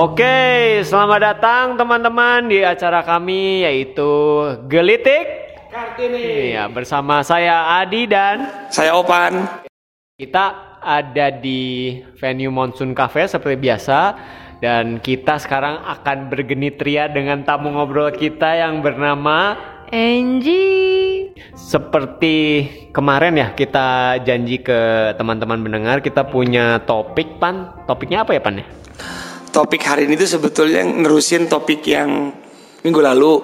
Oke, selamat datang teman-teman di acara kami yaitu Gelitik Kartini. Ya, bersama saya Adi dan Saya Opan. kita ada di venue Monsoon Cafe seperti biasa dan kita sekarang akan bergenitria dengan tamu ngobrol kita yang bernama Angie. seperti kemarin ya kita janji ke teman-teman mendengar kita punya topik pan topiknya apa ya pan ya Topik hari ini tuh sebetulnya nerusin topik yang minggu lalu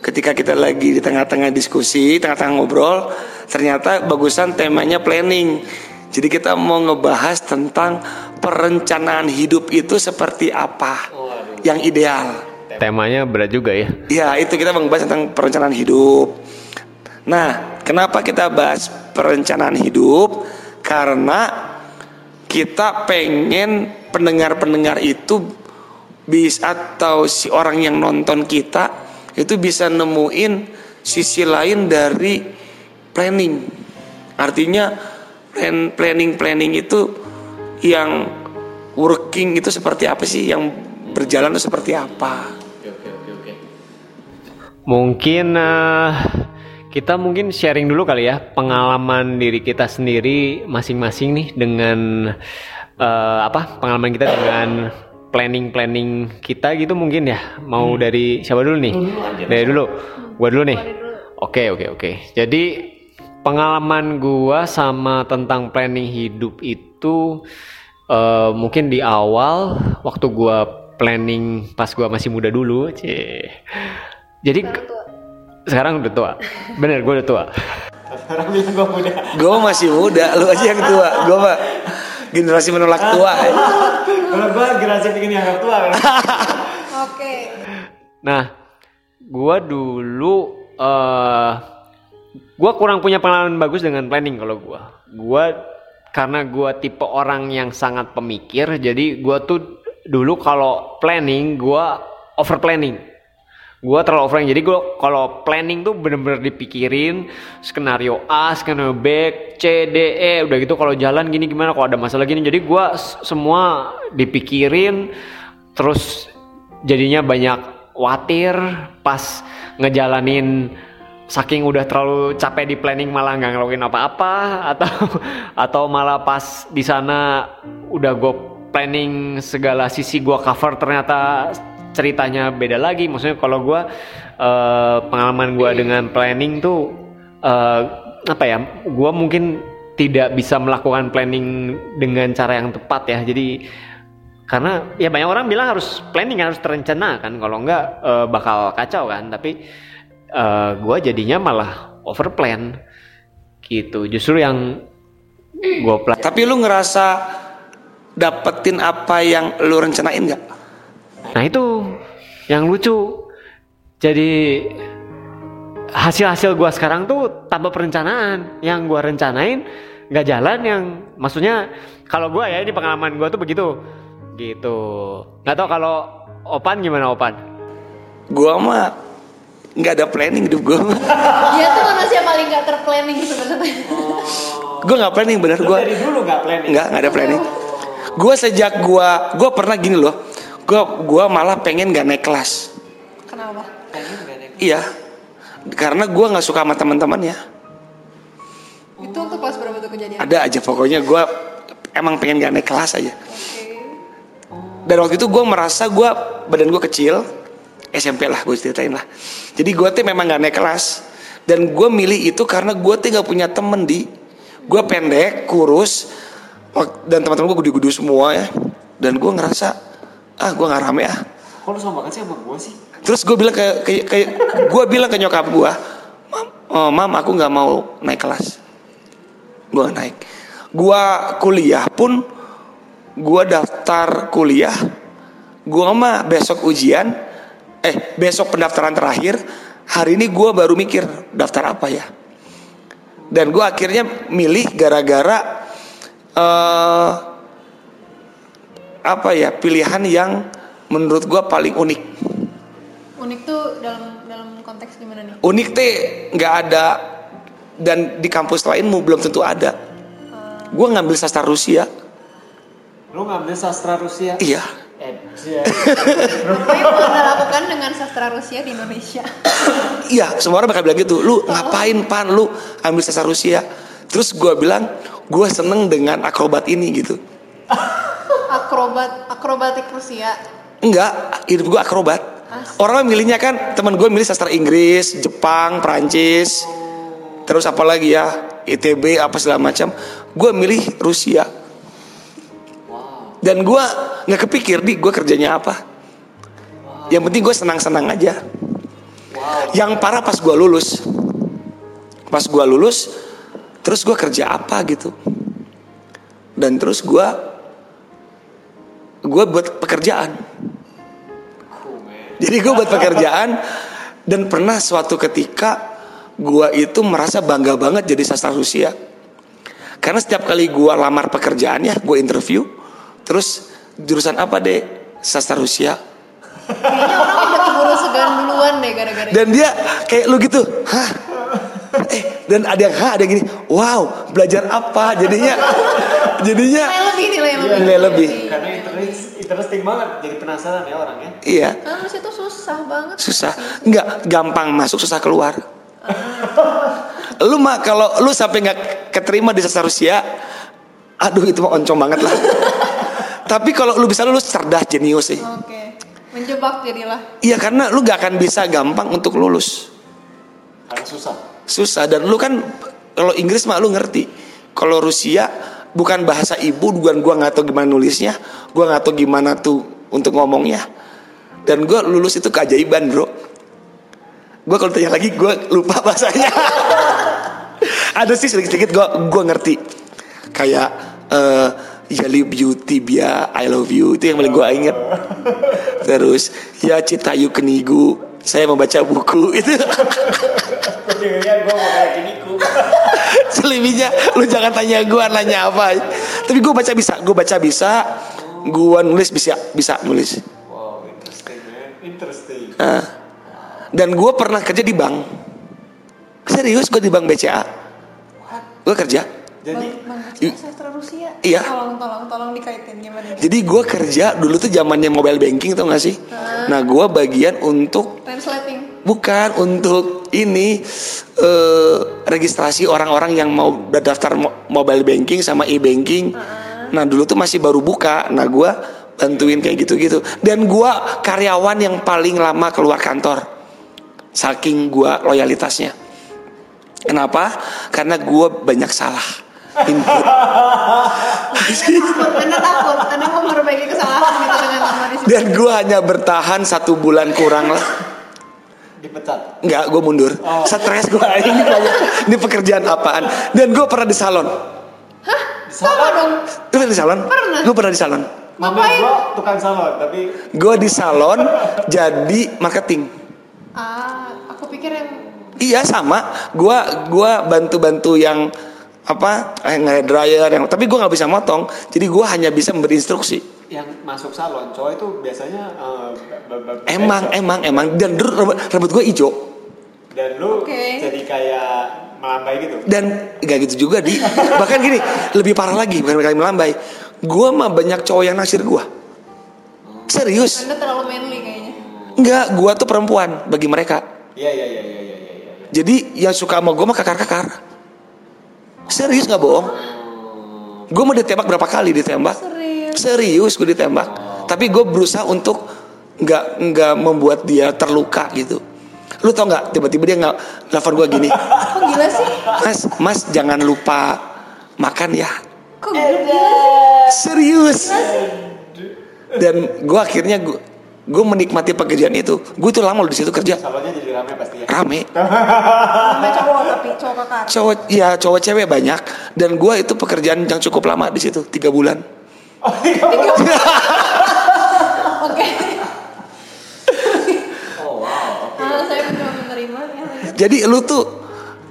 ketika kita lagi di tengah-tengah diskusi, tengah-tengah ngobrol, ternyata bagusan temanya planning. Jadi kita mau ngebahas tentang perencanaan hidup itu seperti apa yang ideal. temanya berat juga ya Ya itu kita membahas tentang perencanaan hidup. Nah, kenapa kita bahas perencanaan hidup? Karena kita pengen pendengar-pendengar itu bisa atau si orang yang nonton kita itu bisa nemuin sisi lain dari planning. Artinya plan planning planning itu yang working itu seperti apa sih? Yang berjalan itu seperti apa? Mungkin eh, kita mungkin sharing dulu kali ya pengalaman diri kita sendiri masing-masing nih dengan eh, apa pengalaman kita dengan planning-planning kita gitu mungkin ya? Mau dari siapa dulu nih? Dari dulu. Gua dulu nih. Oke oke oke. Jadi pengalaman gua sama tentang planning hidup itu eh, mungkin di awal waktu gua planning pas gua masih muda dulu cie. Jadi sekarang udah tua. Bener, gue udah tua. Gue masih muda, lu aja yang tua. Gue mah generasi menolak tua. ya. Kalau gue generasi bikin yang tua. kan? Oke. Nah, gue dulu eh gue kurang punya pengalaman bagus dengan planning kalau gue. Gue karena gue tipe orang yang sangat pemikir, jadi gue tuh dulu kalau planning gue over planning. Gue terlalu over jadi gue kalau planning tuh bener-bener dipikirin skenario A, skenario B, C, D, E, udah gitu kalau jalan gini gimana, kalau ada masalah gini, jadi gue semua dipikirin, terus jadinya banyak khawatir pas ngejalanin saking udah terlalu capek di planning malah nggak ngelakuin apa-apa atau atau malah pas di sana udah gue planning segala sisi gue cover ternyata ceritanya beda lagi. Maksudnya kalau gue eh, pengalaman gue dengan planning tuh eh, apa ya gue mungkin tidak bisa melakukan planning dengan cara yang tepat ya. Jadi karena ya banyak orang bilang harus planning harus terencana kan. Kalau enggak eh, bakal kacau kan. Tapi eh, gua jadinya malah over plan gitu. Justru yang gue plan Tapi lu ngerasa dapetin apa yang lu rencanain nggak? Nah itu yang lucu jadi hasil-hasil gua sekarang tuh tanpa perencanaan yang gua rencanain nggak jalan yang maksudnya kalau gua ya ini pengalaman gua tuh begitu gitu nggak tahu kalau Opan gimana Opan Gua mah nggak ada planning hidup gue. Dia tuh manusia paling gak terplanning sebenarnya. gue nggak planning bener gue. dulu nggak planning Nggak nggak ada planning. Gue sejak gua gue pernah gini loh. Gue gua malah pengen gak naik kelas. Kenapa? Iya. Karena gua nggak suka sama teman-teman ya. Itu waktu kelas berapa tuh kejadian? Ada aja pokoknya gua emang pengen gak naik kelas aja. Oke. Dan waktu itu gue merasa gue badan gue kecil, SMP lah gue ceritain lah. Jadi gue tuh memang gak naik kelas. Dan gue milih itu karena gue tuh gak punya temen di. Gue pendek, kurus, dan teman-teman gue gede-gede semua ya. Dan gue ngerasa ah gue nggak rame ah. lu sama banget sih sama gua sih Terus gue bilang ke, ke, ke- gue bilang ke nyokap gue, mam, oh, mam aku nggak mau naik kelas. Gue naik. Gue kuliah pun, gue daftar kuliah. Gue mah besok ujian, eh besok pendaftaran terakhir. Hari ini gue baru mikir daftar apa ya. Dan gue akhirnya milih gara-gara eh apa ya pilihan yang menurut gue paling unik. Unik tuh dalam dalam konteks gimana nih? unik teh nggak ada dan di kampus lain mu belum tentu ada gue ngambil sastra Rusia Lu ngambil sastra Rusia? iya Eh, Apa yang anda lakukan dengan sastra Rusia di Indonesia? Iya, semua orang bakal bilang gitu. Lu ngapain pan lu ambil sastra Rusia? Terus gue bilang, gue seneng dengan akrobat ini gitu. Akrobat, akrobatik Rusia. Enggak, hidup gue akrobat. Asli. Orang milihnya kan, teman gue milih sastra Inggris, Jepang, Prancis, terus apa lagi ya, ITB apa segala macam. Gue milih Rusia. Dan gue nggak kepikir di gue kerjanya apa. Yang penting gue senang-senang aja. Yang parah pas gue lulus, pas gue lulus, terus gue kerja apa gitu. Dan terus gue gue buat pekerjaan. Jadi gue buat pekerjaan dan pernah suatu ketika gue itu merasa bangga banget jadi sastra Rusia. Karena setiap kali gue lamar pekerjaan ya, gue interview, terus jurusan apa deh sastra Rusia. Kayaknya orang udah keburu segan duluan deh gara-gara Dan dia kayak lu gitu, hah? Eh, dan ada yang hah, ada yang gini, wow, belajar apa? Jadinya, jadinya, Nilai lebih nilai lebih. Nilai lebih. Karena interesting banget, jadi penasaran ya orangnya. iya, Rusia tuh susah banget. susah. Enggak, gampang masuk, susah keluar. lu mah kalau lu sampai nggak keterima di sastra Rusia, aduh itu mah oncom banget lah. Tapi kalau lu bisa lulus cerdas jenius sih. Oke. Menjebak jadilah. Iya karena lu gak akan bisa gampang untuk lulus. Karena susah. Susah dan lu kan kalau Inggris mah lu ngerti. Kalau Rusia bukan bahasa ibu, bukan gua nggak tahu gimana nulisnya, gua nggak tahu gimana tuh untuk ngomongnya. Dan gua lulus itu keajaiban, Bro. Gua kalau tanya lagi gua lupa bahasanya. Ada sih sedikit-sedikit gua gua ngerti. Kayak eh Yali Beauty Bia I love you itu yang paling gua inget. Terus ya Citayu Kenigu saya membaca buku itu gue. Selebihnya lu jangan tanya gua nanya apa tapi gua baca bisa gua baca bisa gua nulis bisa bisa nulis Wow, interesting man. Interesting. Nah, dan gua pernah kerja di bank serius gua di bank BCA gua kerja Jadi, Bang, Bang Aceh sastra Rusia. Iya. Tolong, tolong, tolong dikaitin gimana? nih? jadi gua kerja dulu tuh zamannya mobile banking tau gak sih nah gua bagian untuk Translating. Bukan untuk ini eh, registrasi orang-orang yang mau daftar mo- mobile banking sama e-banking. Nah dulu tuh masih baru buka. Nah gua bantuin kayak gitu-gitu. Dan gua karyawan yang paling lama keluar kantor. Saking gua loyalitasnya. Kenapa? Karena gua banyak salah. Input. Takut, memperbaiki kesalahan gitu dengan Dan gua hanya bertahan satu bulan kurang lah. Dipecat. Enggak, gue mundur. Stres gue ini banyak. Ini pekerjaan apaan? Dan gue pernah di salon. Sama dong. Lu pernah di salon? Pernah. Gue pernah di salon. Mama Ngapain? gue tukang salon, tapi Gue di salon jadi marketing. Ah, aku pikir yang Iya sama. Gue gua bantu-bantu yang apa hair dryer yang tapi gue nggak bisa motong jadi gue hanya bisa memberi instruksi yang masuk salon cowok itu biasanya ba- emang emang emang dan rambut, rambut gue hijau dan lu Oke. jadi kayak melambai gitu. dan gak gitu juga di bahkan gini lebih parah lagi bukan kali melambai gue mah banyak cowok yang naksir gue serius Anda terlalu manly kayaknya. Enggak, gue tuh perempuan bagi mereka Iya iya iya iya iya iya. iya. Jadi yang suka sama gue mah kakar-kakar. Serius nggak bohong? Gue mau ditembak berapa kali ditembak? Serius. Gue ditembak. Tapi gue berusaha untuk nggak nggak membuat dia terluka gitu. Lu tau nggak? Tiba-tiba dia nggak telepon gue gini. Kok gila sih? Mas, mas jangan lupa makan ya. Kok gila, gila sih? Serius. Dan gue akhirnya gue gue menikmati pekerjaan itu. Gue tuh lama loh di situ kerja. Salonnya jadi rame pasti ya. Rame. Sama cowok tapi cowok kakak. cowok ya cowok cewek banyak dan gua itu pekerjaan yang cukup lama di situ tiga bulan Oke. Oh wow. Ah, saya mencoba menerima ya. jadi lu tuh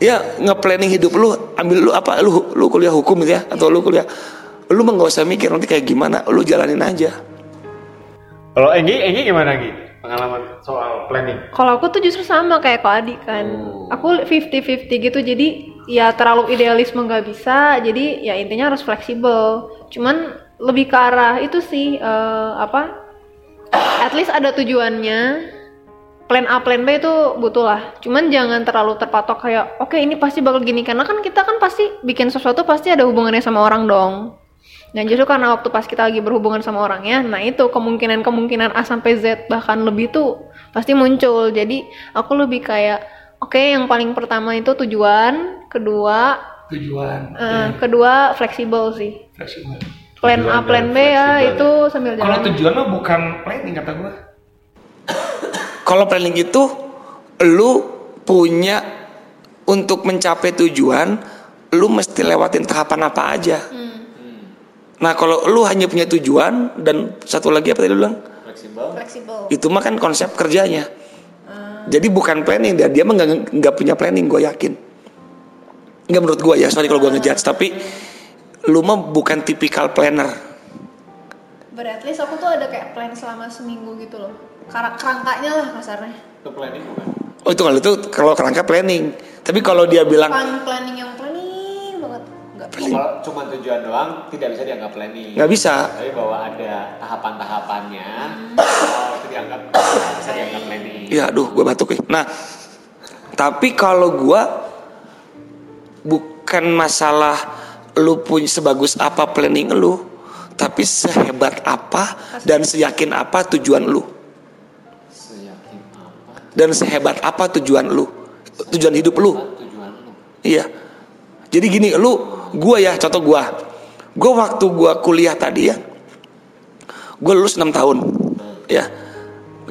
ya nge-planning hidup lu ambil lu apa lu lu kuliah hukum gitu ya atau lu kuliah lu mah nggak usah mikir nanti kayak gimana lu jalanin aja Kalau Enggi, Enggi gimana Enggi? Pengalaman soal planning. Kalau aku tuh justru sama kayak Ko Adi kan. Aku 50-50 gitu jadi ya terlalu idealisme nggak bisa. Jadi ya intinya harus fleksibel. Cuman lebih ke arah itu sih eh, apa at least ada tujuannya plan A plan B itu butuh lah cuman jangan terlalu terpatok kayak oke ini pasti bakal gini karena kan kita kan pasti bikin sesuatu pasti ada hubungannya sama orang dong dan justru karena waktu pas kita lagi berhubungan sama orangnya, nah itu kemungkinan-kemungkinan A sampai Z bahkan lebih tuh pasti muncul. Jadi aku lebih kayak, oke yang paling pertama itu tujuan, kedua, Tujuan. eh, kedua fleksibel sih. Fleksibel. Plan A, plan B ya itu sambil Kalau jalan. tujuan mah bukan planning kata gua. Kalau planning itu lu punya untuk mencapai tujuan, lu mesti lewatin tahapan apa aja. Nah, kalau lu hanya punya tujuan dan satu lagi apa tadi lu bilang? Fleksibel. Fleksibel. Itu mah kan konsep kerjanya. Jadi bukan planning dan dia mah nggak nggak punya planning, gue yakin. Nggak menurut gue ya, sorry kalau gue ngejudge, tapi lu mah bukan tipikal planner. But at least aku tuh ada kayak plan selama seminggu gitu loh. Karak kerangkanya lah kasarnya. Itu planning bukan? Oh itu kalau itu kalau kerangka planning. Tapi kalau dia bilang Plan planning yang planning banget. Enggak. Kalau cuma tujuan doang tidak bisa dianggap planning. nggak bisa, Tapi bahwa ada tahapan-tahapannya, oh, itu dianggap bisa dianggap planning. ya aduh gue batuk nih. Nah, tapi kalau gue bukan masalah lu punya sebagus apa planning lu, tapi sehebat apa dan seyakin apa tujuan lu dan sehebat apa tujuan lu, tujuan hidup lu. Iya. Jadi gini, lu, gua ya, contoh gua. Gua waktu gua kuliah tadi ya, gua lulus 6 tahun, ya.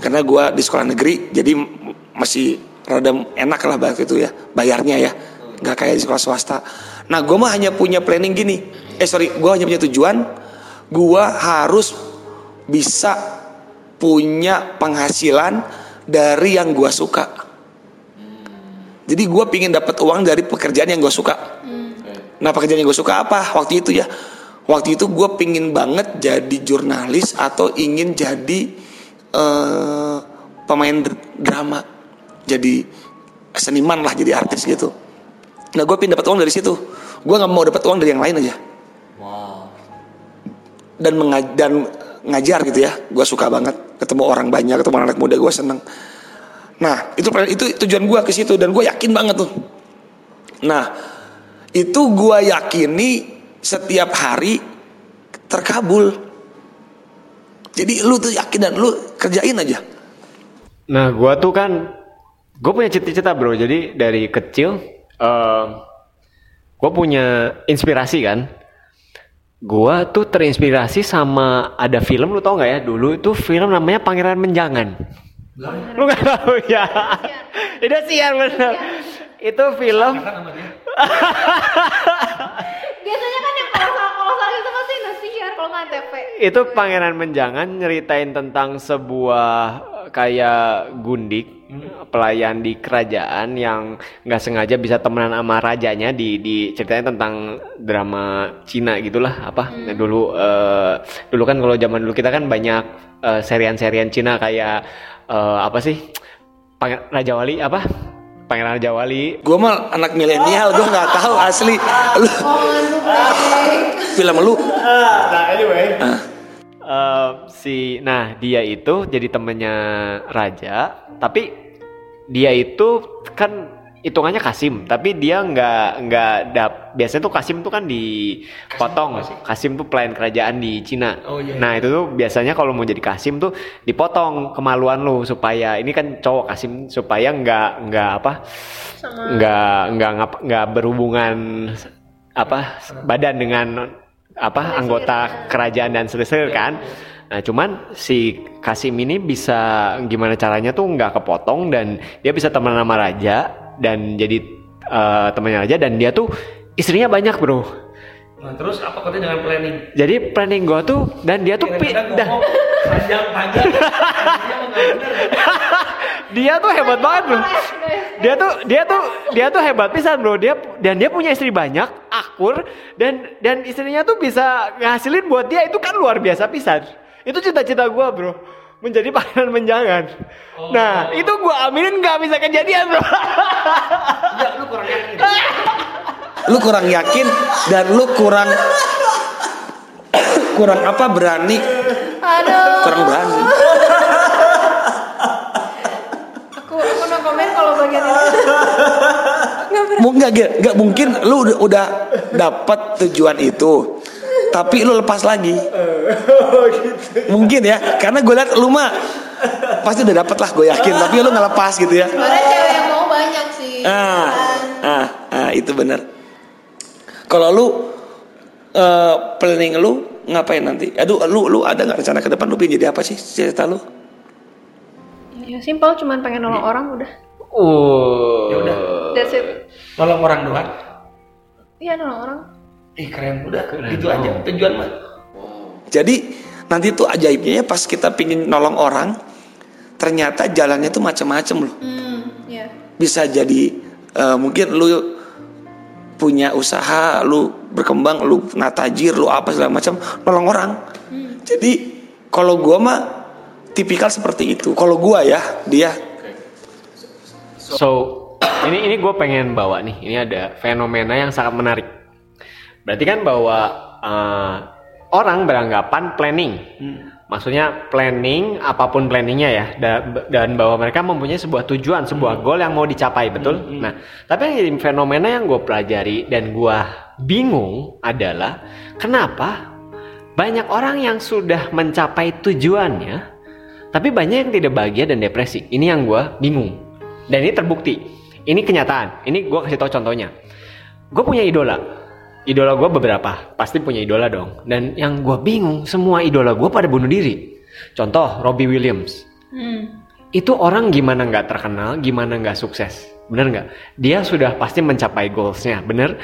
Karena gua di sekolah negeri, jadi masih rada enak lah waktu itu ya, bayarnya ya, nggak kayak di sekolah swasta. Nah, gua mah hanya punya planning gini. Eh sorry, gua hanya punya tujuan, gua harus bisa punya penghasilan dari yang gua suka. Jadi gue pingin dapat uang dari pekerjaan yang gue suka. Nah pekerjaan yang gue suka apa waktu itu ya? Waktu itu gue pingin banget jadi jurnalis atau ingin jadi eh, pemain dr- drama, jadi seniman lah, jadi artis gitu. Nah gue pingin dapat uang dari situ. Gue nggak mau dapat uang dari yang lain aja. Wow. Dan menga- dan ngajar gitu ya. Gue suka banget ketemu orang banyak, ketemu anak muda gue seneng. Nah itu itu tujuan gue ke situ dan gue yakin banget tuh. Nah itu gue yakini setiap hari terkabul. Jadi lu tuh yakin dan lu kerjain aja. Nah, gua tuh kan gue punya cita-cita bro. Jadi dari kecil eh gue punya inspirasi kan. Gua tuh terinspirasi sama ada film lu tau nggak ya? Dulu itu film namanya Pangeran Menjangan. Lu nggak tahu ya? Itu siar bener. Itu film. Biasanya kan yang kolosal-kolosal itu pasti Indosiar kalau nggak TV. itu Pangeran Menjangan nyeritain tentang sebuah kayak gundik pelayan di kerajaan yang nggak sengaja bisa temenan sama rajanya di di ceritanya tentang drama Cina gitulah apa? Dulu eh, dulu kan kalau zaman dulu kita kan banyak eh, serian-serian Cina kayak eh, apa sih? Pangeran Raja Wali apa? Pangeran Raja Wali. Gue mah anak milenial, gue nggak tahu asli. Lu, film lu? Nah anyway Eh, si nah dia itu jadi temennya raja tapi dia itu kan hitungannya Kasim tapi dia nggak nggak dap biasanya tuh Kasim tuh kan dipotong. Kasim tuh pelayan kerajaan di Cina. Oh, iya, nah itu tuh biasanya kalau mau jadi Kasim tuh dipotong kemaluan lu supaya ini kan cowok Kasim supaya nggak nggak apa nggak nggak nggak berhubungan apa badan dengan apa anggota kerajaan dan selisih kan nah cuman si Kasim ini bisa gimana caranya tuh nggak kepotong dan dia bisa teman sama raja dan jadi eh, temannya raja dan dia tuh istrinya banyak bro Nah, terus apa katanya dengan planning? jadi planning gua tuh dan dia tuh pi- dan- panjang-panjang. dia tuh hebat banget bro. dia tuh dia tuh dia tuh hebat pisan bro. Dia dan dia punya istri banyak akur dan dan istrinya tuh bisa ngasilin buat dia. Itu kan luar biasa pisan. Itu cita-cita gua bro. Menjadi pangeran menjangan. Nah itu gua aminin nggak bisa kejadian bro. Lu kurang yakin dan lu kurang kurang apa berani? Aduh. kurang berani Mau nggak nggak nggak mungkin lu udah, udah dapat tujuan itu, tapi lu lepas lagi. Mungkin ya, karena gue liat lu mah pasti udah dapet lah gue yakin, tapi lu nggak lepas gitu ya. Sebenarnya cewek yang mau banyak sih. Ah, ah, ah itu benar. Kalau lu eh, planning lu ngapain nanti? Aduh, lu lu ada nggak rencana ke depan lu pengen jadi apa sih cerita lu? Ya simpel cuman pengen nolong orang udah. Uh. Ya udah. That's it. Nolong orang doang. Iya nolong orang. Ih keren udah gitu aja tujuan mah. Jadi nanti tuh ajaibnya ya pas kita pingin nolong orang, ternyata jalannya tuh macam-macam loh. Hmm, ya. Bisa jadi eh, mungkin lu punya usaha, lu berkembang, lu natajir, lu apa segala macam, nolong orang. Jadi kalau gua mah tipikal seperti itu. Kalau gua ya, dia So, ini ini gue pengen bawa nih. Ini ada fenomena yang sangat menarik. Berarti kan bahwa eh, orang beranggapan planning. Maksudnya planning apa pun planningnya ya, da- dan bahwa mereka mempunyai sebuah tujuan, sebuah goal yang mau dicapai, betul? Nah, tapi yang jadi fenomena yang gue pelajari dan gue bingung adalah kenapa banyak orang yang sudah mencapai tujuannya, tapi banyak yang tidak bahagia dan depresi. Ini yang gue bingung. Dan ini terbukti. Ini kenyataan. Ini gue kasih tau contohnya. Gue punya idola. Idola gue beberapa. Pasti punya idola dong. Dan yang gue bingung, semua idola gue pada bunuh diri. Contoh, Robbie Williams. Hmm. Itu orang gimana nggak terkenal, gimana nggak sukses. Bener nggak? Dia sudah pasti mencapai goalsnya. Bener?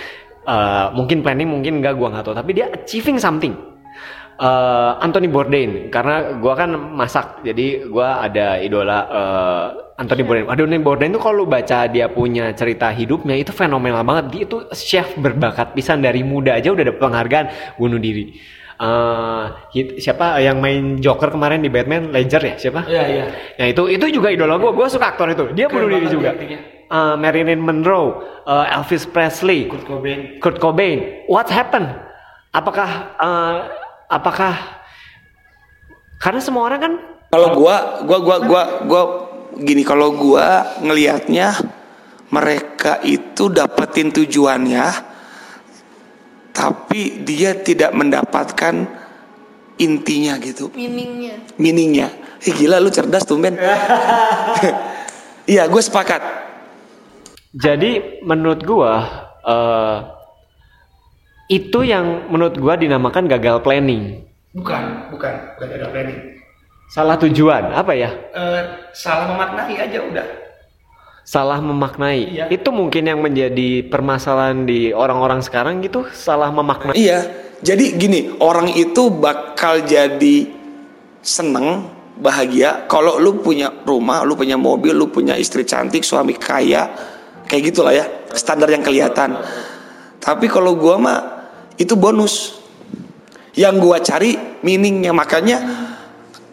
Eh, mungkin planning, mungkin nggak, gue nggak tahu. Tapi dia achieving something. Eh, Anthony Bourdain karena gua kan masak jadi gua ada idola eh, Anthony Bourdain. Anthony Bourdain itu kalau lu baca dia punya cerita hidupnya itu fenomenal banget. Dia itu chef berbakat pisan dari muda aja udah dapet penghargaan bunuh diri. Eh, hit- siapa yang main Joker kemarin di Batman Ledger ya siapa? Iya iya. Nah itu itu juga idola gue, gue suka aktor itu. Dia bunuh diri juga. dia. Eh, Marilyn Monroe, eh, Elvis Presley, Kurt Cobain. Kurt Cobain. What happened? Apakah eh, apakah karena semua orang kan kalau gua gua gua gua gua gini kalau gua ngelihatnya mereka itu dapetin tujuannya tapi dia tidak mendapatkan intinya gitu. Meaningnya. meaningnya. Eh gila lu cerdas tuh Ben. Iya gue sepakat. Jadi menurut gua eh, itu yang menurut gua dinamakan gagal planning. Bukan, bukan, bukan gagal planning. Salah tujuan, apa ya? Eh, salah memaknai aja udah. Salah memaknai. Iya. Itu mungkin yang menjadi permasalahan di orang-orang sekarang gitu, salah memaknai. Iya, jadi gini, orang itu bakal jadi seneng, bahagia kalau lu punya rumah, lu punya mobil, lu punya istri cantik, suami kaya, kayak gitulah ya, standar yang kelihatan. Tapi kalau gua mah itu bonus. Yang gua cari meaningnya makanya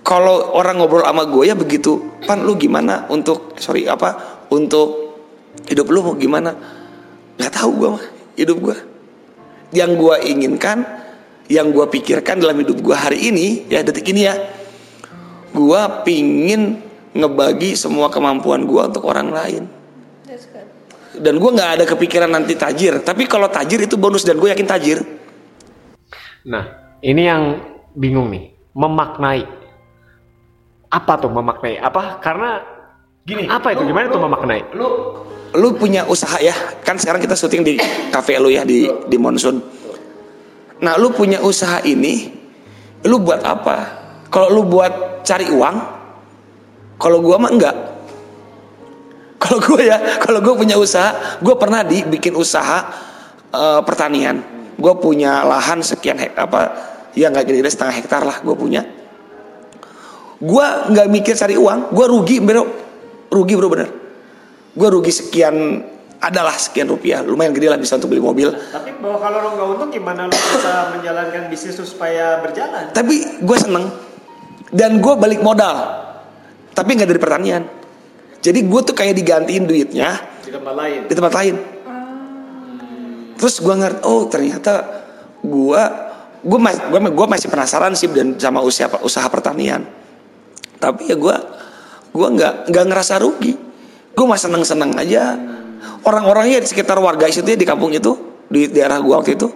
kalau orang ngobrol sama gue ya begitu, pan lu gimana untuk sorry apa untuk hidup lu mau gimana? Nggak tahu gua mah hidup gua yang gua inginkan, yang gua pikirkan dalam hidup gua hari ini, ya detik ini ya, gua pingin ngebagi semua kemampuan gua untuk orang lain. Dan gua nggak ada kepikiran nanti tajir, tapi kalau tajir itu bonus dan gue yakin tajir. Nah, ini yang bingung nih, memaknai. Apa tuh memaknai? Apa? Karena Gini. Apa itu? Gimana tuh memaknai? Lu Lu punya usaha ya, kan sekarang kita syuting di cafe lu ya di di Monsoon. Nah, lu punya usaha ini, lu buat apa? Kalau lu buat cari uang, kalau gua mah enggak. Kalau gue ya, kalau gue punya usaha, gue pernah dibikin usaha eh, pertanian. Gue punya lahan sekian hek apa, ya nggak gede setengah hektar lah gue punya. Gue nggak mikir cari uang, gue rugi bro, rugi bro bener. Gue rugi sekian, adalah sekian rupiah, lumayan gede lah bisa untuk beli mobil. Tapi bahwa kalau lo nggak untung gimana lo bisa menjalankan bisnis supaya berjalan? Tapi gue seneng dan gue balik modal, tapi nggak dari pertanian. Jadi gue tuh kayak digantiin duitnya Di tempat lain. di tempat lain. Terus gue ngerti, oh ternyata gue gue masih gue, gue masih penasaran sih dan sama usaha usaha pertanian. Tapi ya gue gue nggak nggak ngerasa rugi. Gue masih seneng seneng aja. Orang-orangnya di sekitar warga itu ya, di kampung itu di daerah gua waktu itu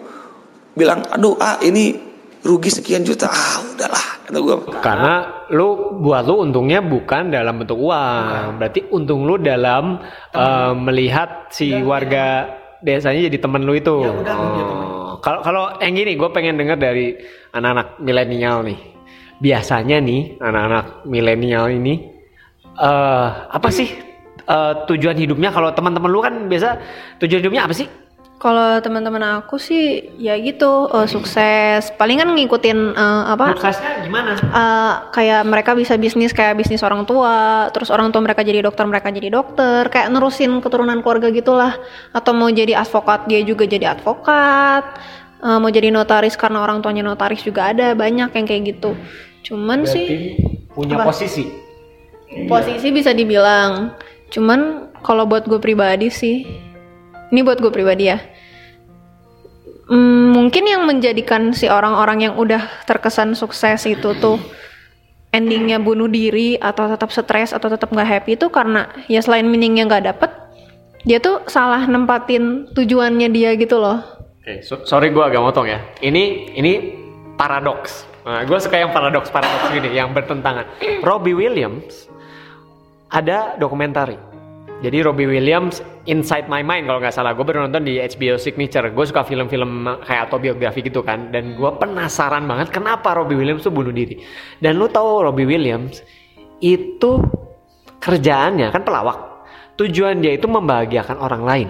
bilang, aduh ah ini rugi sekian juta, ah udahlah kata gua. Karena lu buat lu untungnya bukan dalam bentuk uang, berarti untung lu dalam eh, melihat si warga desanya jadi temen lu itu. Oh. Kalau kalau yang gini, gue pengen dengar dari anak-anak milenial nih. Biasanya nih anak-anak milenial ini eh apa sih eh, tujuan hidupnya? Kalau teman-teman lu kan biasa tujuan hidupnya apa sih? Kalau teman-teman aku sih ya gitu eh, sukses. Palingan ngikutin eh, apa? Suksesnya gimana? eh, kayak mereka bisa bisnis kayak bisnis orang tua, terus orang tua mereka jadi dokter, mereka jadi dokter, kayak nerusin keturunan keluarga gitulah. Atau mau jadi advokat, dia juga jadi advokat. Eh, mau jadi notaris karena orang tuanya notaris juga ada, banyak yang kayak gitu. Cuman sih Berarti punya Apa? posisi. posisi bisa dibilang. Cuman kalau buat gue pribadi sih, ini buat gue pribadi ya. Hmm, mungkin yang menjadikan si orang-orang yang udah terkesan sukses itu tuh endingnya bunuh diri atau tetap stres atau tetap nggak happy itu karena ya selain meaningnya nggak dapet, dia tuh salah nempatin tujuannya dia gitu loh. Oke, so- sorry gue agak motong ya. Ini ini paradoks. Nah, gue suka yang paradoks paradoks gini, yang bertentangan. Robbie Williams ada dokumentari. Jadi Robbie Williams Inside My Mind kalau nggak salah, gue baru nonton di HBO Signature. Gue suka film-film kayak autobiografi gitu kan, dan gue penasaran banget kenapa Robbie Williams tuh bunuh diri. Dan lu tahu Robbie Williams itu kerjaannya kan pelawak. Tujuan dia itu membahagiakan orang lain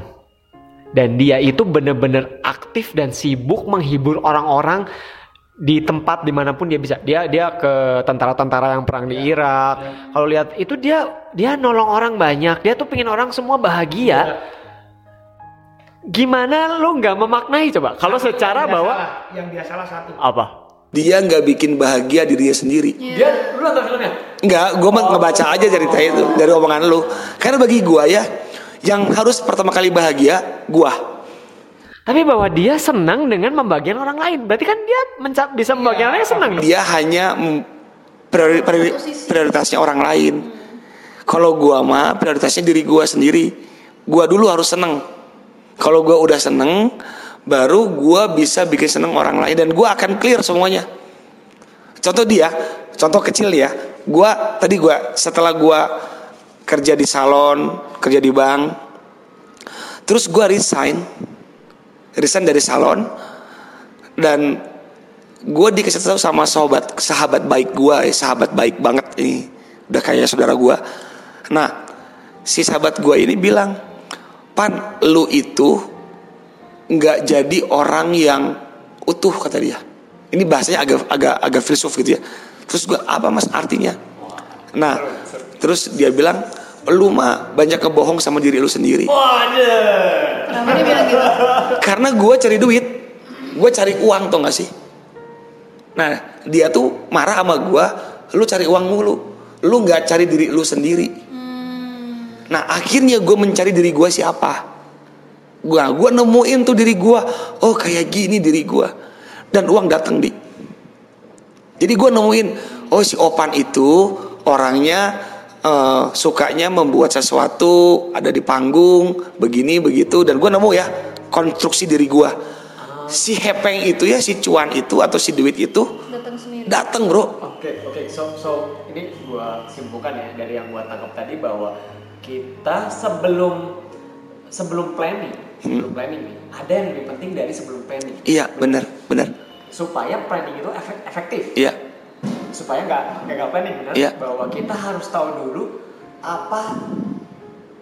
dan dia itu bener-bener aktif dan sibuk menghibur orang-orang di tempat di mana pun dia bisa. Dia dia ke tentara-tentara yang perang di Irak. Kalau lihat itu dia dia nolong orang banyak. Dia tuh pengen orang semua bahagia. Gimana lo nggak memaknai coba? Kalau secara bahwa yang dia salah satu. apa? Dia nggak bikin bahagia dirinya sendiri. dia lu nonton filmnya? Enggak, gue mah ngebaca aja cerita itu dari omongan lu. Karena bagi gua ya, yang harus pertama kali bahagia gua. Tapi bahwa dia senang dengan membagian orang lain berarti kan dia menca- bisa membagian orang lain senang dong. Dia hanya priori- priori- prioritasnya orang lain. Kalau gua mah prioritasnya diri gua sendiri. Gua dulu harus seneng. Kalau gua udah seneng, baru gua bisa bikin seneng orang lain dan gua akan clear semuanya. Contoh dia, contoh kecil ya. Gua tadi gua setelah gua kerja di salon, kerja di bank, terus gua resign, resign dari salon dan gue dikasih tahu sama sahabat sahabat baik gue eh, sahabat baik banget ini udah kayak saudara gue nah si sahabat gue ini bilang pan lu itu nggak jadi orang yang utuh kata dia. Ini bahasanya agak agak agak filsuf gitu ya. Terus gue apa mas artinya? Nah terus dia bilang lu mah banyak kebohong sama diri lu sendiri. Kenapa dia bilang gitu? karena gue cari duit. Gue cari uang tuh gak sih? Nah dia tuh marah sama gue lu cari uang mulu. Lu nggak cari diri lu sendiri. Nah akhirnya gue mencari diri gue siapa? Gue gue nemuin tuh diri gue oh kayak gini diri gue dan uang datang di. Jadi gue nemuin oh si Opan itu orangnya eh, sukanya membuat sesuatu ada di panggung begini begitu dan gue nemu ya konstruksi diri gue si hepeng itu ya si cuan itu atau si duit itu Datang sendiri. datang bro Oke, oke. So, so ini gua simpulkan ya dari yang gua tangkap tadi bahwa kita sebelum sebelum planning, sebelum planning nih, ada yang lebih penting dari sebelum planning. iya benar benar Supaya planning itu efek- efektif. iya Supaya nggak gagal planning benar. Iya. Bahwa kita harus tahu dulu apa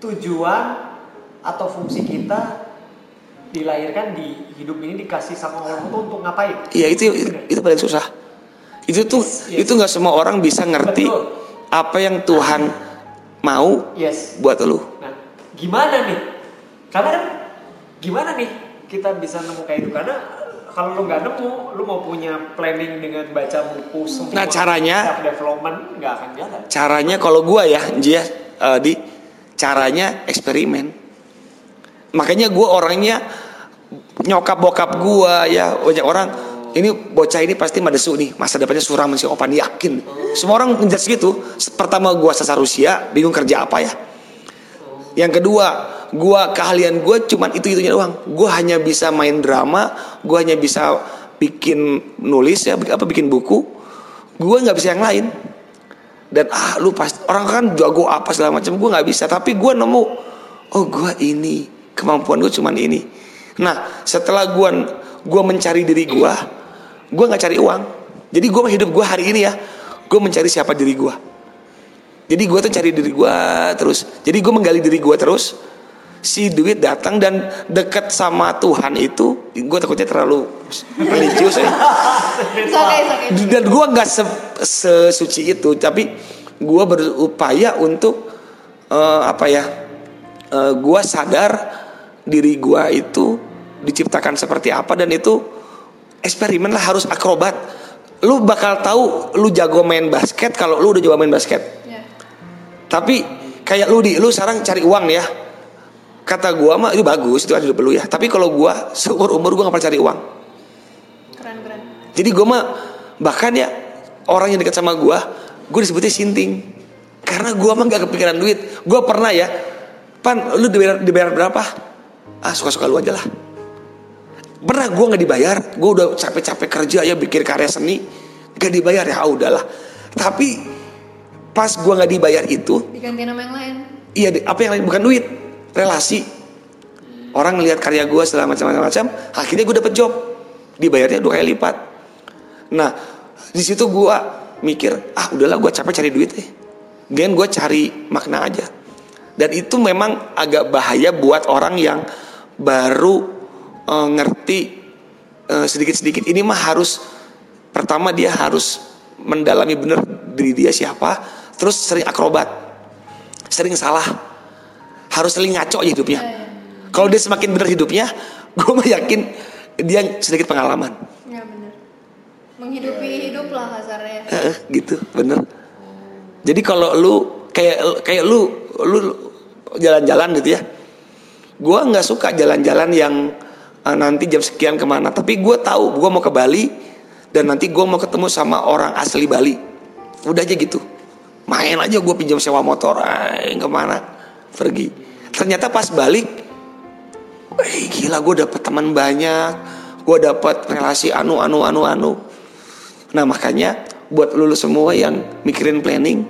tujuan atau fungsi kita dilahirkan di hidup ini dikasih sama Allah itu untuk ngapain? iya itu itu paling susah itu tuh itu nggak semua orang bisa ngerti Betul. apa yang Tuhan mau Yes. buat lu Nah, gimana nih? Karena kan gimana nih kita bisa nemu kayak itu? Karena kalau lu nggak nemu, lu mau punya planning dengan baca buku semua. Nah, caranya- development nggak akan jalan. caranya kalau gua ya Jia eh, di caranya eksperimen makanya gua orangnya nyokap bokap gua ya banyak orang ini bocah ini pasti madesu nih masa depannya suram si opan yakin semua orang menjudge gitu pertama gua sasar usia bingung kerja apa ya yang kedua gua keahlian gua cuman itu itunya doang. Gua hanya bisa main drama gua hanya bisa bikin nulis ya apa bikin buku. Gua nggak bisa yang lain. Dan ah lu pas orang kan jago apa segala macam gua nggak bisa. Tapi gua nemu oh gua ini kemampuan gua cuman ini. Nah setelah gua gua mencari diri gua gua nggak cari uang. Jadi gua hidup gua hari ini ya gua mencari siapa diri gua. Jadi gue tuh cari diri gue terus. Jadi gue menggali diri gue terus. Si duit datang dan deket sama Tuhan itu, gue takutnya terlalu religius ya. Dan gue nggak se- sesuci itu, tapi gue berupaya untuk eh, apa ya? gue sadar diri gue itu diciptakan seperti apa dan itu eksperimen lah harus akrobat. Lu bakal tahu lu jago main basket kalau lu udah jago main basket. Ya. Tapi kayak lu di lu sekarang cari uang nih ya. Kata gua mah itu bagus itu kan hidup lu ya. Tapi kalau gua seumur umur gua gak pernah cari uang. Keren keren. Jadi gua mah bahkan ya orang yang dekat sama gua, gua disebutnya sinting. Karena gua mah gak kepikiran duit. Gua pernah ya, pan lu dibayar, dibayar berapa? Ah suka-suka lu aja lah. Pernah gua nggak dibayar, gua udah capek-capek kerja ya bikin karya seni, gak dibayar ya ah, udahlah. Tapi pas gua nggak dibayar itu, Diganti nama yang lain. Iya, apa yang lain bukan duit, relasi. Orang ngelihat karya gue segala macam-macam, akhirnya gue dapet job, dibayarnya dua kali lipat. Nah, di situ gue mikir, ah udahlah gue capek cari duit deh. Dan gue cari makna aja. Dan itu memang agak bahaya buat orang yang baru eh, ngerti eh, sedikit-sedikit. Ini mah harus pertama dia harus mendalami bener diri dia siapa, terus sering akrobat sering salah harus sering ngaco aja hidupnya. Kalau dia semakin benar hidupnya gue mah yakin dia sedikit pengalaman. Ya benar. Menghidupi hidup lah kasarnya. Heeh, gitu bener jadi kalau lu kayak kayak lu lu jalan-jalan gitu ya. Gue nggak suka jalan-jalan yang eh, nanti jam sekian ke mana. Tapi gue tahu gue mau ke Bali dan nanti gue mau ketemu sama orang asli Bali. Udah aja gitu. Main aja gue pinjam sewa motor aing ke mana? Pergi ternyata pas balik Wih gila gue dapet teman banyak. Gue dapet relasi anu anu anu anu. Nah makanya buat lulu semua yang mikirin planning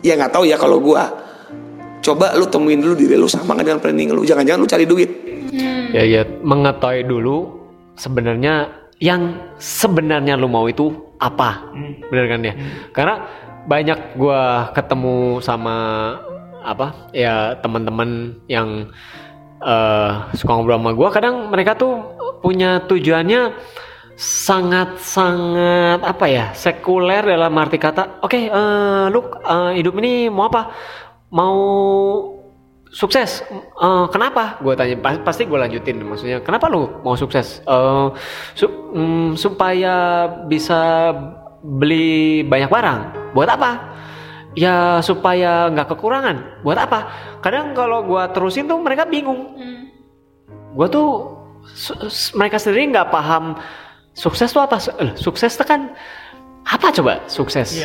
Ya nggak tahu ya kalau gue Coba lu temuin dulu diri lu sama dengan planning lu. Jangan-jangan lu cari duit. Ya ya mengetahui dulu sebenarnya yang sebenarnya lu mau itu apa, bener kan ya? Karena banyak gua ketemu sama apa ya teman-teman yang eh, suka ngobrol sama gua kadang mereka tuh punya tujuannya sangat sangat apa ya sekuler dalam arti kata oke eh, lu eh, hidup ini mau apa? Mau sukses? Eh, kenapa? Gue tanya pas- pasti gue lanjutin maksudnya kenapa lu mau sukses? Eh, su- mm, supaya bisa beli banyak barang. Buat apa ya supaya nggak kekurangan. Buat apa? Kadang kalau gue terusin tuh mereka bingung. Gue tuh su- mereka sendiri nggak paham sukses tuh apa? Su- eh, sukses tuh kan apa coba sukses?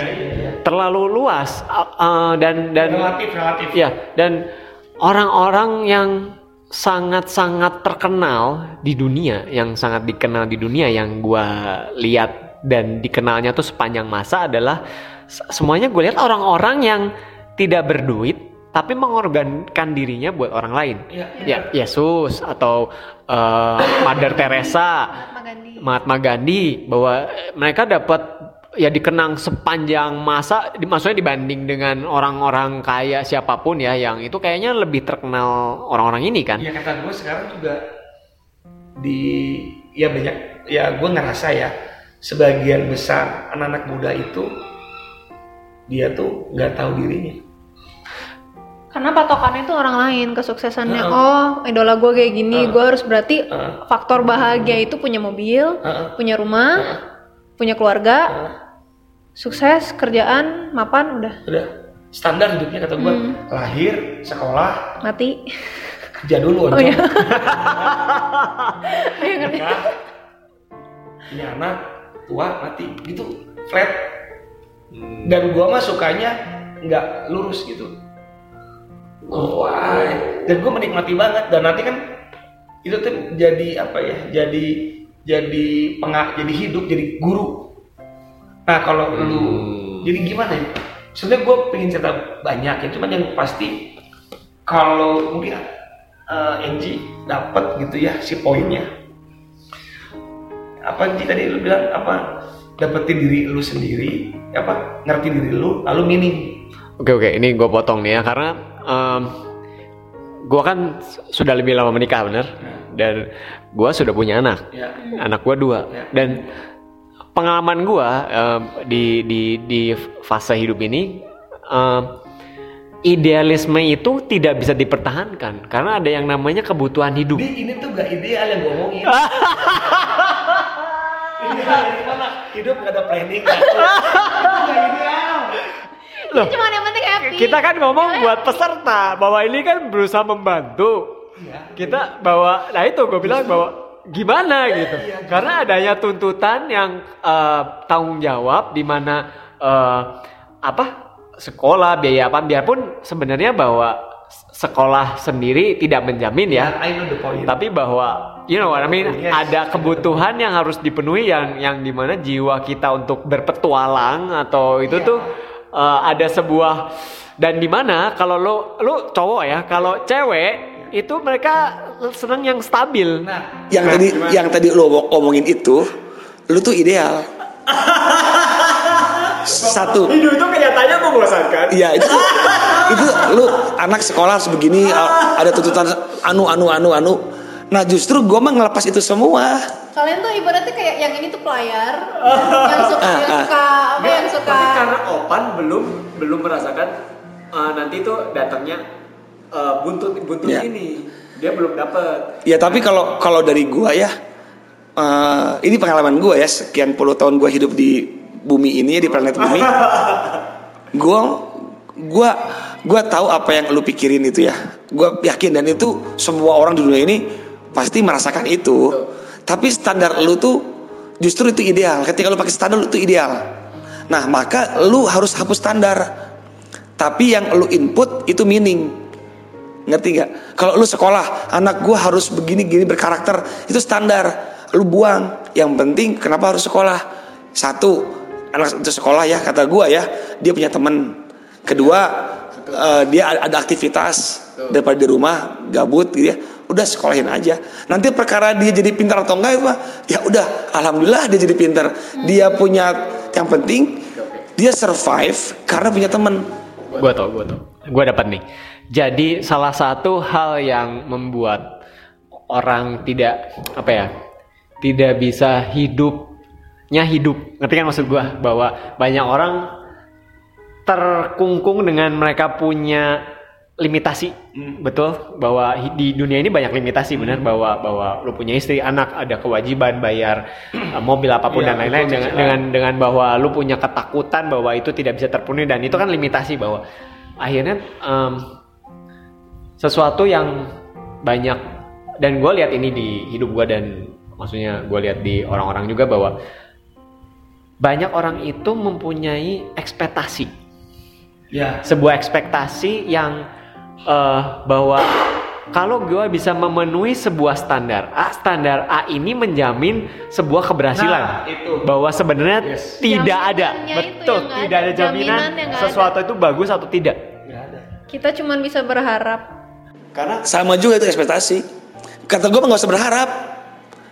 Terlalu luas uh, uh, dan dan Relatif, relatif. ya dan orang-orang yang sangat-sangat terkenal di dunia yang sangat dikenal di dunia yang gua lihat dan dikenalnya tuh sepanjang masa adalah semuanya gue lihat orang-orang yang tidak berduit tapi mengorbankan dirinya buat orang lain. Ya Yesus atau uh, Mother Teresa Mahatma Gandhi. Mahatma Gandhi bahwa mereka dapat ya dikenang sepanjang masa di- maksudnya dibanding dengan orang-orang kaya siapa pun ya yang itu kayaknya lebih terkenal orang-orang ini kan? Ya kata gue sekarang juga di ya banyak ya gue ngerasa ya sebagian besar anak-anak muda itu dia tuh nggak tahu dirinya. Karena patokannya itu orang lain kesuksesannya. Heeh. Oh, idola gue kayak gini, Heeh. gue harus berarti Heeh. faktor bahagia itu punya mobil, Heeh. punya rumah, punya keluarga, sukses, kerjaan, mapan, udah Udah standar hidupnya kata gue lahir sekolah mati. kerja dulu Oh iya. nikah punya anak tua mati gitu flat dan gua mah sukanya nggak lurus gitu. Wah. Dan gue menikmati banget. Dan nanti kan itu tuh jadi apa ya jadi jadi pengak jadi hidup jadi guru. Nah kalau lu jadi gimana ya? Sebenarnya gue pengen cerita banyak ya cuman yang pasti kalau mungkin uh, Angie dapat gitu ya si poinnya. Apa Angie tadi lu bilang apa? Dapetin diri lu sendiri apa ngerti diri lu lalu minim Oke oke, ini gue potong nih ya karena em, gue kan sudah lebih lama menikah bener? Dan gue sudah punya anak, ya. Anak gue dua. Ya. dan pengalaman gue em, di di di fase hidup ini em, idealisme itu tidak bisa dipertahankan karena ada yang namanya kebutuhan hidup. Di, ini tuh gak ideal yang gue omongin hidup gak ada planning ideal Loh, Cuma yang penting happy. kita kan ngomong buat peserta. Bahwa ini kan berusaha membantu. Iya. kita bawa nah itu gue bilang bahwa gimana gitu. Karena adanya tuntutan yang eh, tanggung jawab di mana eh, apa sekolah biaya apa biarpun sebenarnya bahwa sekolah sendiri tidak menjamin ya. I know the point. Tapi bahwa you know what I mean Yes. ada kebutuhan yang harus dipenuhi yang yang di mana jiwa kita untuk berpetualang atau itu Iya. tuh uh, ada sebuah dan di mana kalau lo lo cowok ya kalau cewek itu mereka senang yang stabil nah Yang tadi yang tadi lu omong- omongin itu, lu tuh ideal. Satu. Hidup itu kenyataannya membosankan. Iya itu itu lu anak sekolah harus begini a- ada tuntutan anu anu anu anu. Nah justru gue mah ngelepas itu semua. Kalian tuh ibaratnya kayak yang ini tuh pelayar, yang suka Ah, yang ah. suka apa yang suka tapi karena Opan belum belum merasakan uh, nanti tuh datangnya uh, buntut buntut Ya. ini dia belum dapet Ya tapi kalau kalau dari gua ya, eh, ini pengalaman gua ya sekian puluh tahun gua hidup di bumi ini ya di planet bumi. Gua gua gua tahu apa yang lu pikirin itu ya. Gua yakin dan itu semua orang di dunia ini pasti merasakan itu. Tapi standar lu tuh justru itu ideal. Ketika lu pakai standar lu itu ideal. Nah maka lu harus hapus standar. Tapi yang lu input itu meaning. Ngerti nggak? Kalau lu sekolah, anak gua harus begini gini berkarakter, itu standar. Lu buang. Yang penting kenapa harus sekolah? Satu, anak itu sekolah ya kata gua ya, dia punya temen. Kedua, eh, dia ada aktivitas daripada di rumah gabut gitu ya. Udah sekolahin aja. Nanti perkara dia jadi pintar atau enggak mah, ya udah, alhamdulillah dia jadi pintar. Dia punya yang penting dia survive karena punya temen. Gue tau, gue tau. Gue dapat nih. Jadi salah satu hal yang membuat orang tidak apa ya, tidak bisa hidupnya hidup. Ngerti kan maksud gue? Bahwa banyak orang terkungkung dengan mereka punya limitasi, betul? Bahwa di dunia ini banyak limitasi, benar? Bahwa bahwa lu punya istri, anak, ada kewajiban bayar eh, mobil apa pun Iya, dan lain-lain dengan, dengan dengan bahwa lu punya ketakutan bahwa itu tidak bisa terpenuhi dan itu kan limitasi bahwa akhirnya em, sesuatu yang banyak dan gue lihat ini di hidup gue dan maksudnya gue lihat di orang-orang juga bahwa banyak orang itu mempunyai ekspektasi. Ya. Sebuah ekspektasi yang eh, bahwa kalau gue bisa memenuhi sebuah standar A, standar A ini menjamin sebuah keberhasilan. Nah, itu. Bahwa sebenarnya Yes. tidak ada, betul, tidak ada. ada jaminan nggak sesuatu itu bagus atau tidak. ada Kita cuman bisa berharap. Karena Sama juga itu ekspektasi. Kata gue nggak usah berharap.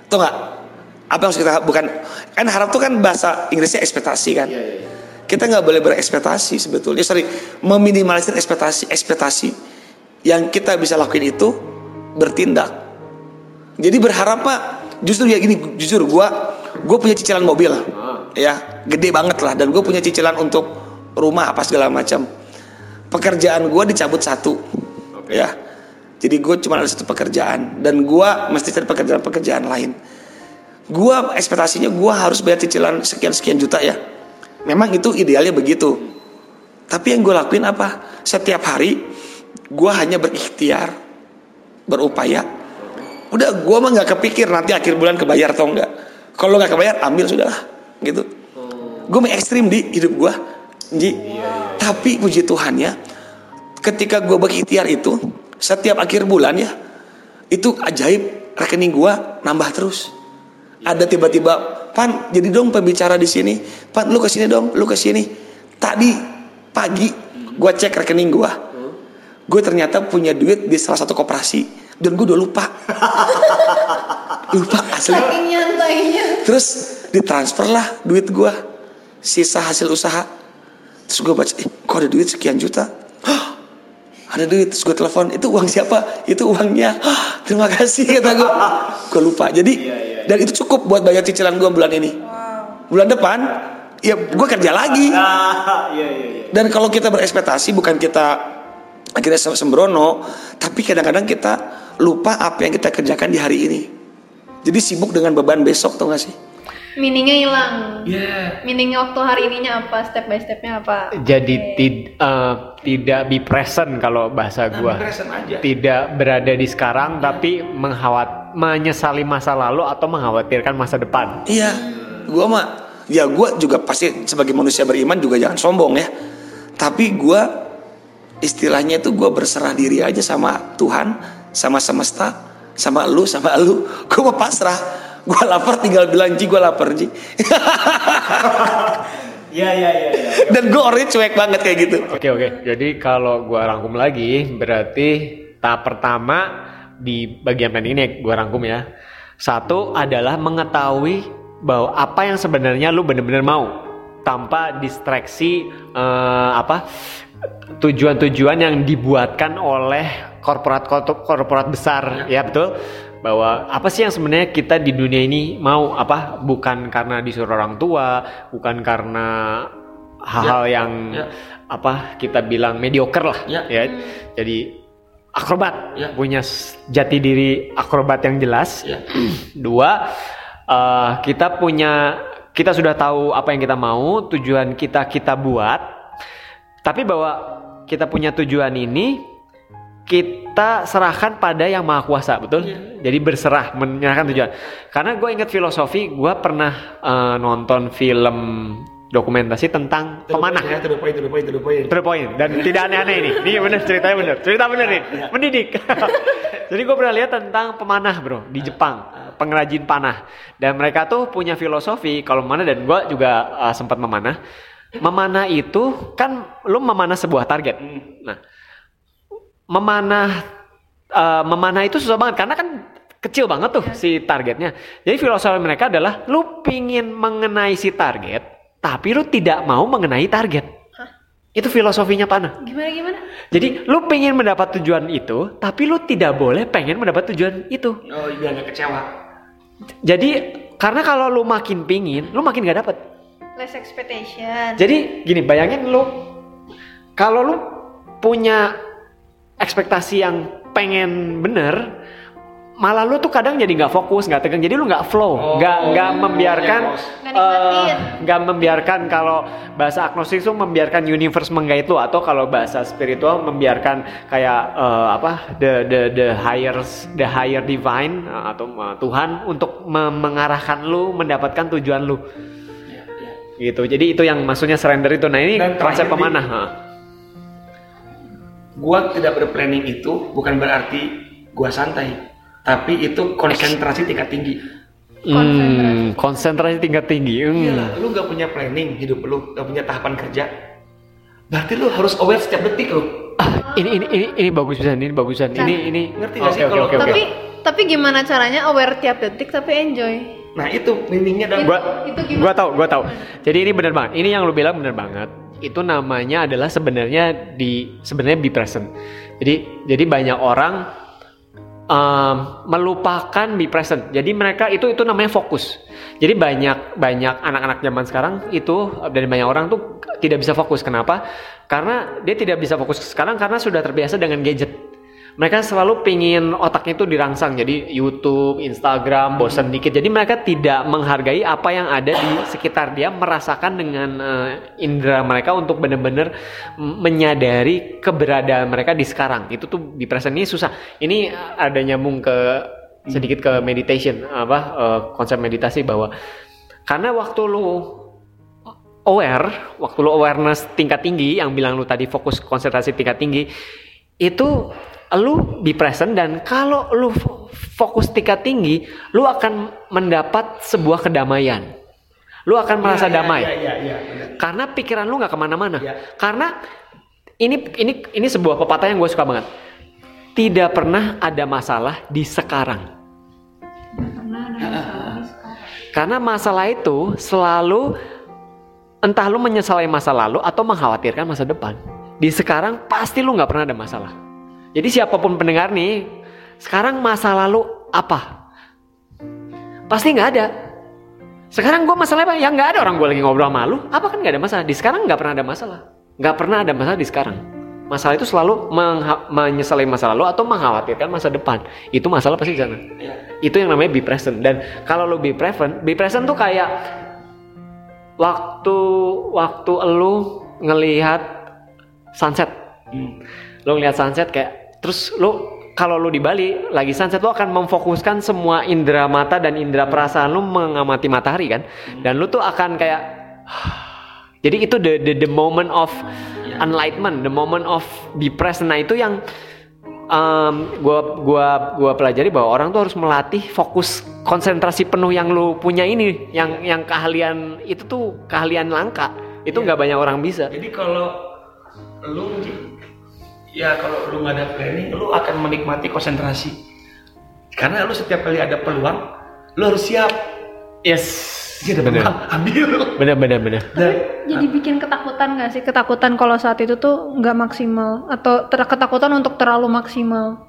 Tuh nggak? Apa yang harus kita bukan kan harap tuh kan bahasa Inggrisnya ekspektasi kan. Kita nggak boleh berekspektasi sebetulnya. Sorry, meminimalisir ekspektasi ekspektasi. Yang kita bisa lakuin itu bertindak. Jadi berharap pak, justru ya gini, jujur gue gue punya cicilan mobil, ya gede banget lah, dan gue punya cicilan untuk rumah apa segala macam. Pekerjaan gue dicabut satu, ya. Jadi gue cuma ada satu pekerjaan dan gue mesti cari pekerjaan-pekerjaan lain. Gue ekspektasinya gue harus bayar cicilan sekian sekian juta ya. Memang itu idealnya begitu. Tapi yang gue lakuin apa? Setiap hari gue hanya berikhtiar, berupaya. Udah gue mah nggak kepikir nanti akhir bulan kebayar atau enggak. Kalau nggak kebayar ambil sudah gitu. Gue ekstrim di hidup gue, Ji. Tapi puji Tuhan ya, ketika gue berikhtiar itu setiap akhir bulan ya itu ajaib rekening gue nambah terus ada tiba-tiba pan jadi dong pembicara di sini pan lu ke sini dong lu ke sini tadi pagi gue cek rekening gue gue ternyata punya duit di salah satu koperasi dan gue udah lupa. Lupa asli. Saking nyantainya. terus ditransfer lah duit gue sisa hasil usaha. Terus gue baca eh kok ada duit sekian juta? Hah, ada duit. Terus gue telepon itu uang siapa? Itu uangnya. Hah, terima kasih kata gue. Gue lupa. Jadi dan itu cukup buat bayar cicilan gue bulan ini. Bulan depan ya gue kerja lagi. Ah, iya iya iya. dan kalau kita berekspektasi bukan kita akhirnya sem- sembrono, tapi kadang-kadang kita lupa apa yang kita kerjakan di hari ini. Jadi sibuk dengan beban besok tuh gak sih? Meaningnya hilang. Iya. Meaningnya waktu hari ininya apa, step by stepnya apa. Jadi Oke. tid- eh, tidak be present kalau bahasa Nah, gua. present aja. Tidak berada di sekarang tapi menghawat menyesali masa lalu atau mengkhawatirkan masa depan. Iya, gua mah ya gua juga pasti sebagai manusia beriman juga jangan sombong ya. Tapi gua istilahnya itu gua berserah diri aja sama Tuhan, sama semesta, sama lu, sama lu. Gua mau pasrah. Gua lapar tinggal bilang ji gua lapar ji. Iya iya iya. iya. Dan gua orangnya cuek banget kayak gitu. Oke oke. Jadi kalau gua rangkum lagi berarti tahap pertama di bagian planning ini gua rangkum ya. Satu adalah mengetahui bahwa apa yang sebenarnya lu bener-bener mau tanpa distraksi eh, apa tujuan-tujuan yang dibuatkan oleh korporat korporat besar ya betul bahwa apa sih yang sebenarnya kita di dunia ini mau apa bukan karena disuruh orang tua bukan karena hal-hal yang ya. apa kita bilang mediocre lah Ya. ya jadi akrobat Ya. punya jati diri akrobat yang jelas Ya. dua eh, kita punya kita sudah tahu apa yang kita mau tujuan kita kita buat tapi bahwa kita punya tujuan ini kita serahkan pada yang maha kuasa betul jadi berserah menyerahkan tujuan karena gue ingat filosofi gue pernah eh, nonton film dokumentasi tentang pemanah Ya, to the point, to the point, to the point. To the point dan tidak aneh-aneh ini. Ini benar ceritanya benar. Cerita benar nih. Mendidik. Jadi gue pernah lihat tentang pemanah bro di Jepang, pengrajin panah. Dan mereka tuh punya filosofi kalau memanah dan gue juga uh, sempat memanah. Memanah itu kan lu memanah sebuah target. Nah, memanah uh, memanah itu susah banget karena kan kecil banget tuh si targetnya. Jadi filosofi mereka adalah lu pingin mengenai si target, tapi lu tidak mau mengenai target. Itu filosofinya panah. Gimana gimana? Jadi lu pengen mendapat tujuan itu, tapi lu tidak boleh pengen mendapat tujuan itu. Oh, biar nggak kecewa. Jadi karena kalau lu makin pingin, lu makin gak dapet. Less expectation. Jadi gini, bayangin lu kalau lu punya ekspektasi yang pengen bener, malah lu tuh kadang jadi nggak fokus, nggak tegang, jadi lu nggak flow, Oh. nggak nggak membiarkan, Nggak eh, nggak membiarkan kalau bahasa agnostik itu membiarkan universe menggait lu atau kalau bahasa spiritual membiarkan kayak eh, apa the the the higher the higher divine eh, atau eh, Tuhan untuk me- mengarahkan lu mendapatkan tujuan lu. Gitu. Jadi itu yang maksudnya surrender itu. Nah ini Dan konsep terakhir, pemanah. Ha. Gua tidak berplanning itu bukan berarti gua santai, tapi itu konsentrasi tingkat tinggi. Hmm, konsentrasi tingkat tinggi. Hmm. Iya, lu gak punya planning hidup lu, gak punya tahapan kerja. Berarti lu harus aware setiap detik lu. Ah, ini ini ini ini bagus pisan, ini bagusan. Ini ini Ngerti gak sih Oke, kalau- oke, oke, oke. tapi tapi gimana caranya aware tiap detik tapi enjoy? Nah itu meaningnya dan gua Itu gimana? gua tahu, gua tahu. Jadi ini benar banget. Ini yang lu bilang benar banget. Itu namanya adalah sebenarnya di sebenarnya be present. Jadi jadi banyak orang um, melupakan be present. Jadi mereka itu itu namanya fokus. Jadi banyak banyak anak-anak zaman sekarang itu dari banyak orang tuh tidak bisa fokus. Kenapa? Karena dia tidak bisa fokus sekarang karena sudah terbiasa dengan gadget. Mereka selalu pingin otaknya itu dirangsang. Jadi YouTube, Instagram, bosan dikit. Jadi mereka tidak menghargai apa yang ada di sekitar dia, merasakan dengan eh, indera mereka untuk benar-benar menyadari keberadaan mereka di sekarang. Itu tuh di present ini susah. Ini ada nyambung ke sedikit ke meditation apa eh, konsep meditasi bahwa karena waktu lu aware, waktu lu awareness tingkat tinggi yang bilang lu tadi fokus konsentrasi tingkat tinggi itu lu be present dan kalau lu fo- fokus tingkat tinggi, lu akan mendapat sebuah kedamaian. Lu akan merasa iya, damai. Iya, iya, iya. benar. Karena pikiran lu nggak ke mana-mana. Iya. Karena ini ini ini sebuah pepatah yang gue suka banget. Tidak pernah ada masalah di sekarang. Karena ada masalah di sekarang. Karena masalah itu selalu entah lu menyesali masa lalu atau mengkhawatirkan masa depan. Di sekarang pasti lu nggak pernah ada masalah. Jadi siapa pun pendengar nih, sekarang masa lalu apa? Pasti nggak ada. Sekarang gue masalahnya apa? Ya nggak ada orang gue lagi ngobrol sama lu. Apa kan nggak ada masalah? Di sekarang nggak pernah ada masalah. Nggak pernah ada masalah di sekarang. Masalah itu selalu menyesali masa lalu atau mengkhawatirkan masa depan. Itu masalah pasti di sana. Itu yang namanya be present. Dan kalau lu be present, be present tuh kayak waktu waktu lu ngelihat sunset. Lu ngelihat sunset kayak terus lu kalau lu di Bali lagi sunset lu akan memfokuskan semua indera mata dan indera perasaan lu mengamati matahari kan. Dan lu tuh akan kayak jadi itu the the, the moment of enlightenment, the moment of be present. Nah itu yang um, gua gua gua pelajari bahwa orang tuh harus melatih fokus konsentrasi penuh yang lu punya ini, yang yang keahlian itu tuh keahlian langka. Itu nggak banyak orang bisa. Jadi kalau lu ya kalau lu nggak ada planning, lu akan menikmati konsentrasi. Karena lu setiap kali ada peluang, lu harus siap. Yes. Iya, Bener. ambil. Bener bener bener. Dan Jadi bikin ketakutan gak sih? Ketakutan kalau saat itu tuh nggak maksimal atau ter- ketakutan untuk terlalu maksimal.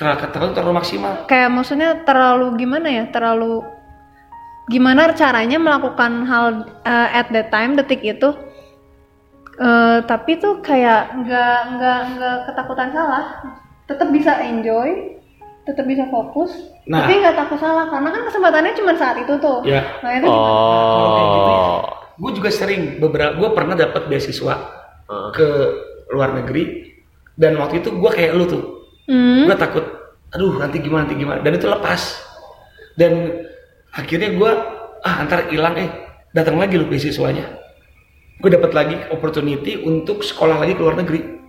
terlalu terlalu, terlalu maksimal. Kayak maksudnya terlalu gimana ya? Terlalu gimana caranya melakukan hal uh, at that time detik itu? Uh, tapi tuh kayak nggak nggak nggak ketakutan salah. Tetap bisa enjoy, tetap bisa fokus, Nah. tapi nggak takut salah karena kan kesempatannya cuma saat itu tuh. Ya. Nah itu kayak gitu ya, Oh. gue juga sering beberapa, gue pernah dapat beasiswa ke luar negeri dan waktu itu gue kayak lu tuh, Hmm. gue takut, aduh nanti gimana nanti gimana, dan itu lepas dan akhirnya gue ah antar hilang eh datang lagi lu beasiswanya, gue dapat lagi opportunity untuk sekolah lagi ke luar negeri.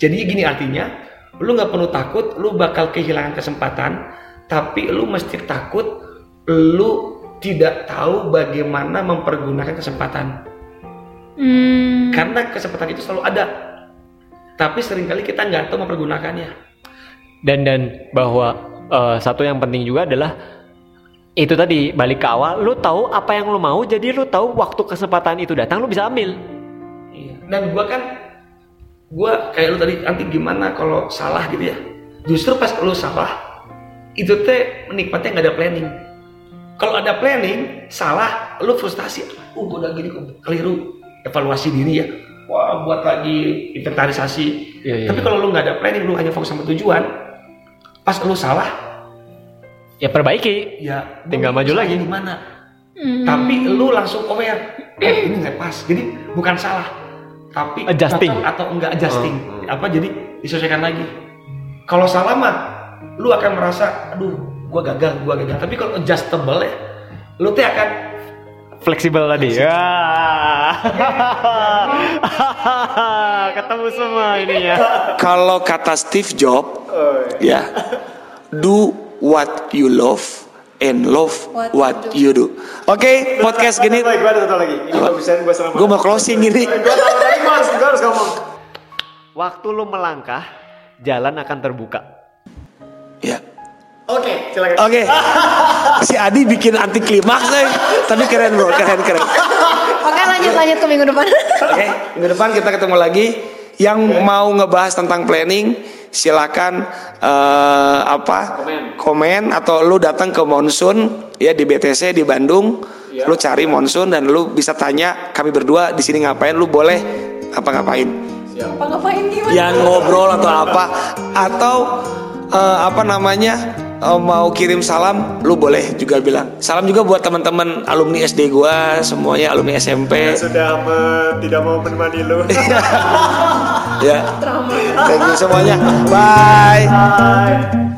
Jadi gini artinya, lu nggak perlu takut, lu bakal kehilangan kesempatan, tapi lu mesti takut, lu tidak tahu bagaimana mempergunakan kesempatan. Hmm. Karena kesempatan itu selalu ada, tapi sering kali kita nggak tahu mempergunakannya. Dan dan bahwa eh, satu yang penting juga adalah itu tadi balik ke awal, lu tahu apa yang lu mau, jadi lu tahu waktu kesempatan itu datang, lu bisa ambil. Iya. Dan gua kan, gua kayak lu tadi, nanti gimana kalau salah gitu ya? Justru pas lu salah, itu teh menikmatinya nggak ada planning. Kalau ada planning, salah, lu frustasi. Uh, gua udah gini keliru. Evaluasi diri ya. Wah, buat lagi inventarisasi. Iya, iya, Tapi iya. kalau lu nggak ada planning, lu hanya fokus sama tujuan. Pas lu salah, Ya perbaiki. ya Tinggal maju lagi. Di mana? Tapi lu langsung aware, eh ini nggak pas. Jadi bukan salah, tapi Adjusting. atau enggak adjusting. Oh, Apa jadi disesuaikan lagi. Kalau salah mah, lu akan merasa, aduh, gua gagal, gua gagal. Tapi kalau adjustable ya, lu tuh akan Fleksibel tadi. Ya. Ketemu semua ininya. Kalau kata Steve Jobs, ya, do what you love and love What what, you do. Oke, podcast gini, gue mau closing ini. Waktu lu melangkah, jalan akan terbuka. Ya, Oke, silakan. oke. Si Adi bikin anti klimaks, eh. tapi keren bro, keren keren. Oke lanjut lanjut ke minggu depan. Oke, minggu depan kita ketemu lagi. Yang mau ngebahas tentang planning, silakan eh, apa komen. atau lu datang ke Monsun ya di BTC di Bandung. Lu cari Monsun dan lu bisa tanya kami berdua di sini ngapain. Lu boleh apa ngapain? Apa ngapain gimana? Yang ngobrol atau apa? Atau eh, apa namanya? Eh, mau kirim salam, lu boleh juga bilang. Salam juga buat teman-teman alumni SD gua, semuanya alumni SMP. Yang sudah me- tidak mau menemani lu. ya. Thank you semuanya. Bye. Bye.